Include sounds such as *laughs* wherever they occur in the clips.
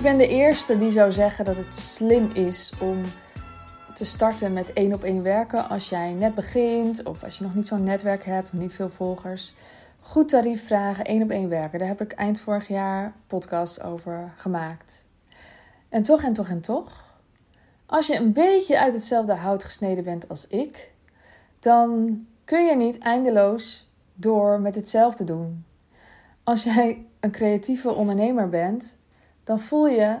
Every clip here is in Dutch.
Ik ben de eerste die zou zeggen dat het slim is om te starten met één op één werken als jij net begint of als je nog niet zo'n netwerk hebt, niet veel volgers. Goed tarief vragen, één op één werken. Daar heb ik eind vorig jaar podcast over gemaakt. En toch en toch en toch, als je een beetje uit hetzelfde hout gesneden bent als ik, dan kun je niet eindeloos door met hetzelfde doen. Als jij een creatieve ondernemer bent, dan voel je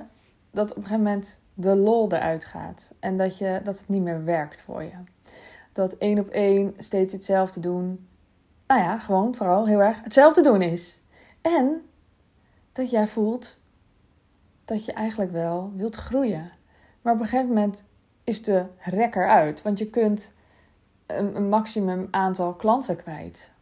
dat op een gegeven moment de lol eruit gaat en dat, je, dat het niet meer werkt voor je. Dat één op één steeds hetzelfde doen, nou ja, gewoon vooral heel erg hetzelfde doen is. En dat jij voelt dat je eigenlijk wel wilt groeien. Maar op een gegeven moment is de rekker uit, want je kunt een, maximum aantal klanten kwijt.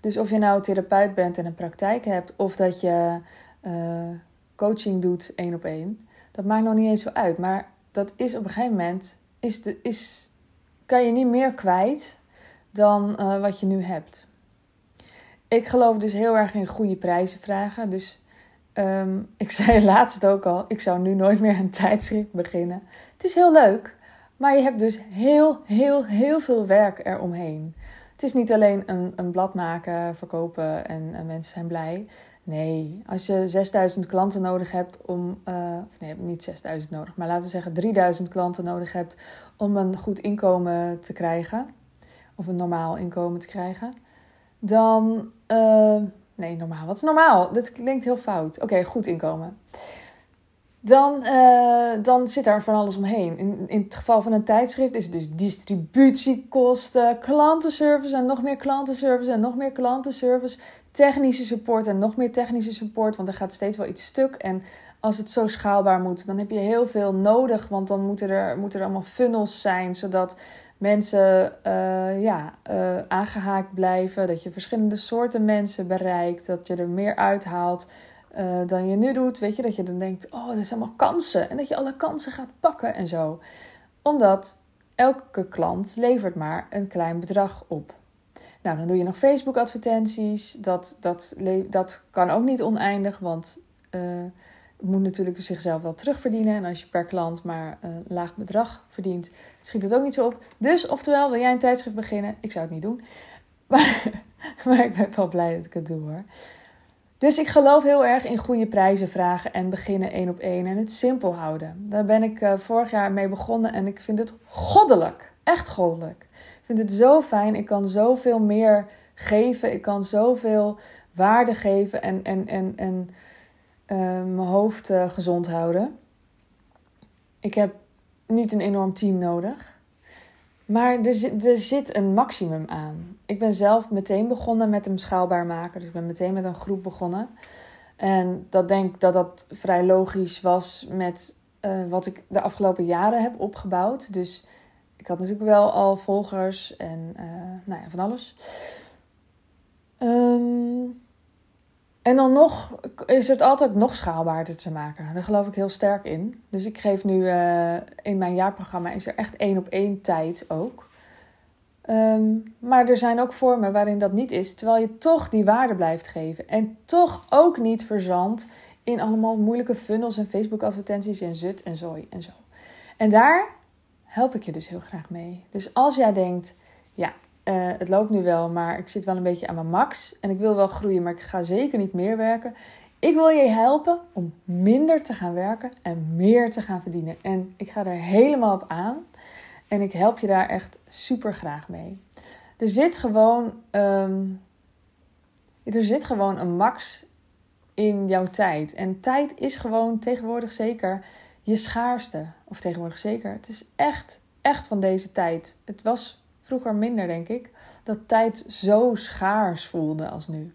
Dus of je nou therapeut bent en een praktijk hebt, of dat je uh, coaching doet één op één, dat maakt nog niet eens zo uit. Maar dat is op een gegeven moment, is de, is, kan je niet meer kwijt dan uh, wat je nu hebt. Ik geloof dus heel erg in goede prijzen vragen. Dus um, *laughs* ik zei laatst ook al, ik zou nu nooit meer een tijdschrift beginnen. Het is heel leuk, maar je hebt dus heel, heel, heel veel werk eromheen. Het is niet alleen een, een blad maken, verkopen en, en mensen zijn blij. Nee, als je 6000 klanten nodig hebt om, uh, of nee, niet 6000 nodig, maar laten we zeggen 3000 klanten nodig hebt om een goed inkomen te krijgen, of een normaal inkomen te krijgen, dan, uh, nee, normaal, wat is normaal? Dit klinkt heel fout. Oké, goed inkomen dan, uh, dan zit daar van alles omheen. In, in het geval van een tijdschrift is het dus distributiekosten, klantenservice en nog meer klantenservice en nog meer klantenservice, technische support en nog meer technische support, want er gaat steeds wel iets stuk. En als het zo schaalbaar moet, dan heb je heel veel nodig, want dan moeten er, moeten er allemaal funnels zijn, zodat mensen uh, ja, uh, aangehaakt blijven, dat je verschillende soorten mensen bereikt, dat je er meer uithaalt uh, dan je nu doet. Weet je, dat je dan denkt, oh, dat zijn allemaal kansen. En dat je alle kansen gaat pakken en zo. Omdat elke klant levert maar een klein bedrag op. Nou, dan doe je nog Facebook advertenties. Dat, dat, dat kan ook niet oneindig, want uh, moet natuurlijk zichzelf wel terugverdienen. En als je per klant maar een laag bedrag verdient, schiet het ook niet zo op. Dus oftewel, wil jij een tijdschrift beginnen? Ik zou het niet doen. *laughs* Maar, maar ik ben wel blij dat ik het doe hoor. Dus ik geloof heel erg in goede prijzen vragen en beginnen één op één en het simpel houden. Daar ben ik uh, vorig jaar mee begonnen en ik vind het goddelijk. Echt goddelijk. Ik vind het zo fijn. Ik kan zoveel meer geven. Ik kan zoveel waarde geven en, en, en, en uh, mijn hoofd uh, gezond houden. Ik heb niet een enorm team nodig. Maar er er zit een maximum aan. Ik ben zelf meteen begonnen met hem schaalbaar maken. Dus ik ben meteen met een groep begonnen. En dat denk ik dat dat vrij logisch was met uh, wat ik de afgelopen jaren heb opgebouwd. Dus ik had natuurlijk wel al volgers en uh, nou ja, van alles. Um, en dan nog is het altijd nog schaalbaarder te maken. Daar geloof ik heel sterk in. Dus ik geef nu uh, in mijn jaarprogramma is er echt één op één tijd ook. Um, maar er zijn ook vormen waarin dat niet is, terwijl je toch die waarde blijft geven. En toch ook niet verzandt in allemaal moeilijke funnels en Facebook advertenties en zut en zooi en zo. En daar help ik je dus heel graag mee. Dus als jij denkt, ja, uh, het loopt nu wel, maar ik zit wel een beetje aan mijn max. En ik wil wel groeien, maar ik ga zeker niet meer werken. Ik wil je helpen om minder te gaan werken en meer te gaan verdienen. En ik ga er helemaal op aan. En ik help je daar echt super graag mee. Er zit gewoon, um, er zit gewoon een max in jouw tijd. En tijd is gewoon tegenwoordig zeker je schaarste. Of tegenwoordig zeker. Het is echt, echt van deze tijd. Het was vroeger minder, denk ik, dat tijd zo schaars voelde als nu.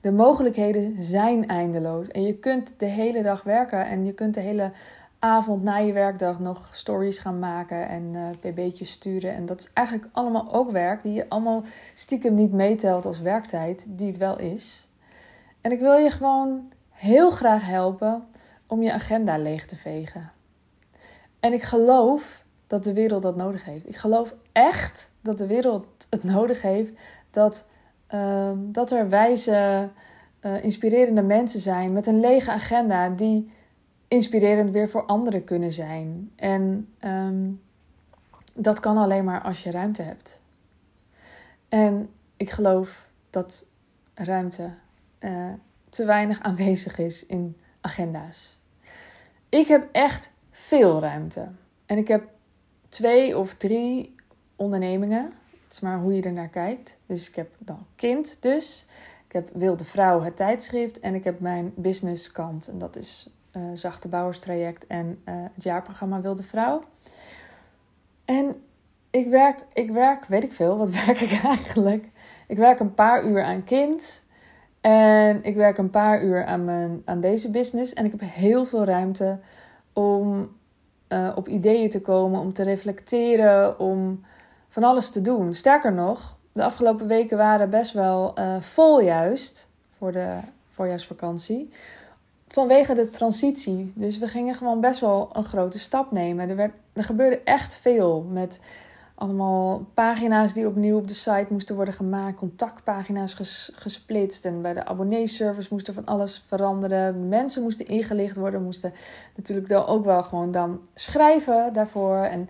De mogelijkheden zijn eindeloos en je kunt de hele dag werken en je kunt de hele avond na je werkdag nog stories gaan maken en uh, pb'tjes sturen. En dat is eigenlijk allemaal ook werk die je allemaal stiekem niet meetelt als werktijd, die het wel is. En ik wil je gewoon heel graag helpen om je agenda leeg te vegen. En ik geloof dat de wereld dat nodig heeft. Ik geloof echt dat de wereld het nodig heeft dat, uh, dat er wijze, uh, inspirerende mensen zijn met een lege agenda die inspirerend weer voor anderen kunnen zijn. En ehm, dat kan alleen maar als je ruimte hebt. En ik geloof dat ruimte uh, te weinig aanwezig is in agenda's. Ik heb echt veel ruimte. En ik heb twee of drie ondernemingen. Het is maar hoe je er naar kijkt. Dus ik heb dan kind dus. Ik heb Wilde Vrouw, het tijdschrift. En ik heb mijn businesskant. En dat is uh, Zachte Bouwerstraject en uh, het jaarprogramma Wilde Vrouw. En ik werk, ik werk, weet ik veel, wat *laughs* werk ik eigenlijk? Ik werk een paar uur aan kind. En ik werk een paar uur aan, mijn, aan deze business. En ik heb heel veel ruimte om uh, op ideeën te komen, om te reflecteren, om van alles te doen. Sterker nog, de afgelopen weken waren best wel uh, vol juist voor de voorjaarsvakantie. Vanwege de transitie. Dus we gingen gewoon best wel een grote stap nemen. Er, werd, er gebeurde echt veel met allemaal pagina's die opnieuw op de site moesten worden gemaakt, contactpagina's ges, gesplitst en bij de abonneeservice moest er van alles veranderen. Mensen moesten ingelicht worden, moesten natuurlijk dan ook wel gewoon dan schrijven daarvoor en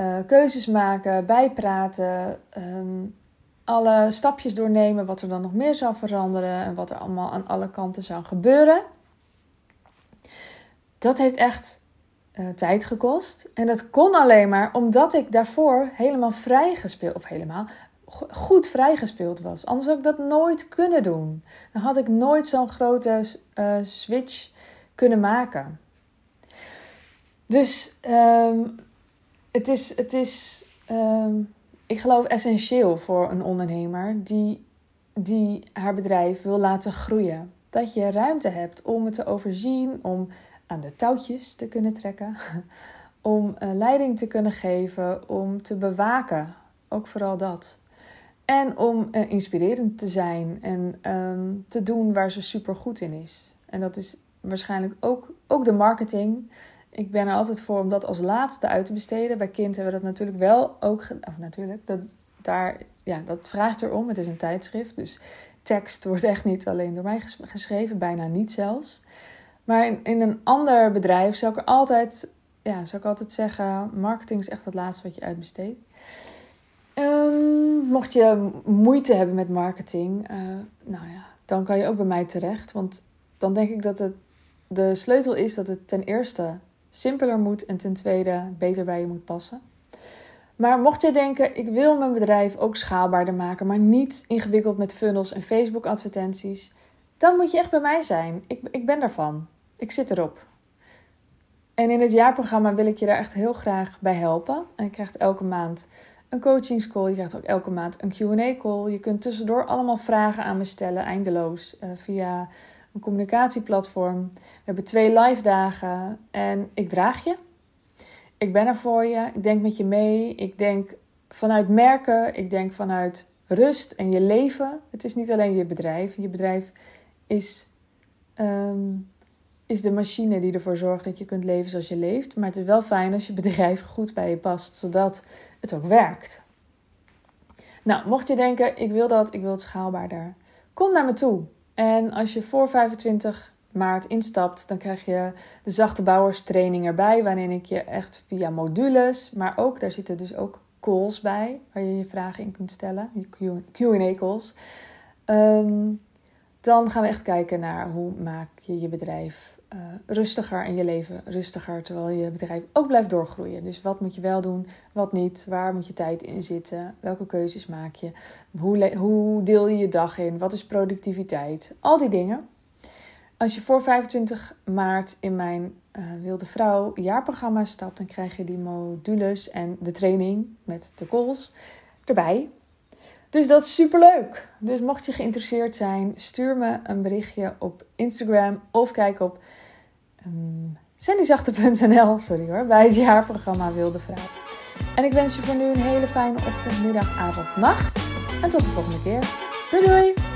uh, keuzes maken, bijpraten, um, alle stapjes doornemen wat er dan nog meer zou veranderen en wat er allemaal aan alle kanten zou gebeuren. Dat heeft echt uh, tijd gekost. En dat kon alleen maar omdat ik daarvoor helemaal vrij gespeeld, of helemaal goed vrijgespeeld was. Anders had ik dat nooit kunnen doen. Dan had ik nooit zo'n grote uh, switch kunnen maken. Dus um, het is, het is um, ik geloof, essentieel voor een ondernemer die, die haar bedrijf wil laten groeien. Dat je ruimte hebt om het te overzien, om aan de touwtjes te kunnen trekken, *laughs* om uh, leiding te kunnen geven, om te bewaken, ook vooral dat. En om uh, inspirerend te zijn en um, te doen waar ze super goed in is. En dat is waarschijnlijk ook, ook de marketing. Ik ben er altijd voor om dat als laatste uit te besteden. Bij kind hebben we dat natuurlijk wel ook. Of natuurlijk, dat, daar, ja, dat vraagt erom. Het is een tijdschrift. Dus tekst wordt echt niet alleen door mij geschreven, bijna niet zelfs. Maar in, in een ander bedrijf zou ik er altijd, ja, zou ik altijd zeggen: marketing is echt het laatste wat je uitbesteedt. Um, mocht je moeite hebben met marketing, uh, nou ja, dan kan je ook bij mij terecht. Want dan denk ik dat het de sleutel is dat het ten eerste simpeler moet en ten tweede beter bij je moet passen. Maar mocht je denken, ik wil mijn bedrijf ook schaalbaarder maken, maar niet ingewikkeld met funnels en Facebook advertenties, dan moet je echt bij mij zijn. Ik, ik ben daarvan. Ik zit erop. En in het jaarprogramma wil ik je daar echt heel graag bij helpen. En je krijgt elke maand een coachingscall. Je krijgt ook elke maand een Q&A-call. Je kunt tussendoor allemaal vragen aan me stellen, eindeloos, uh, via een communicatieplatform. We hebben twee live dagen en ik draag je. Ik ben er voor je. Ik denk met je mee. Ik denk vanuit merken. Ik denk vanuit rust en je leven. Het is niet alleen je bedrijf. Je bedrijf is um, is de machine die ervoor zorgt dat je kunt leven zoals je leeft. Maar het is wel fijn als je bedrijf goed bij je past, zodat het ook werkt. Nou, mocht je denken, ik wil dat, ik wil het schaalbaarder. Kom naar me toe. En als je voor 25 maart instapt, dan krijg je de zachte bouwerstraining erbij, waarin ik je echt via modules, maar ook, daar zitten dus ook calls bij, waar je je vragen in kunt stellen, je Q&A calls. Um, dan gaan we echt kijken naar hoe maak je je bedrijf uh, rustiger en je leven rustiger, terwijl je bedrijf ook blijft doorgroeien. Dus wat moet je wel doen, wat niet, waar moet je tijd in zitten, welke keuzes maak je, hoe, hoe deel je je dag in, wat is productiviteit, al die dingen. Als je voor 25 maart in mijn uh, Wilde Vrouw jaarprogramma stapt, dan krijg je die modules en de training met de calls erbij. Dus dat is super leuk. Dus mocht je geïnteresseerd zijn, stuur me een berichtje op Instagram of kijk op um, sandyzachte.nl sorry hoor, bij het jaarprogramma Wilde Vrouw. En ik wens je voor nu een hele fijne ochtend, middag, avond, nacht. En tot de volgende keer. Doei doei!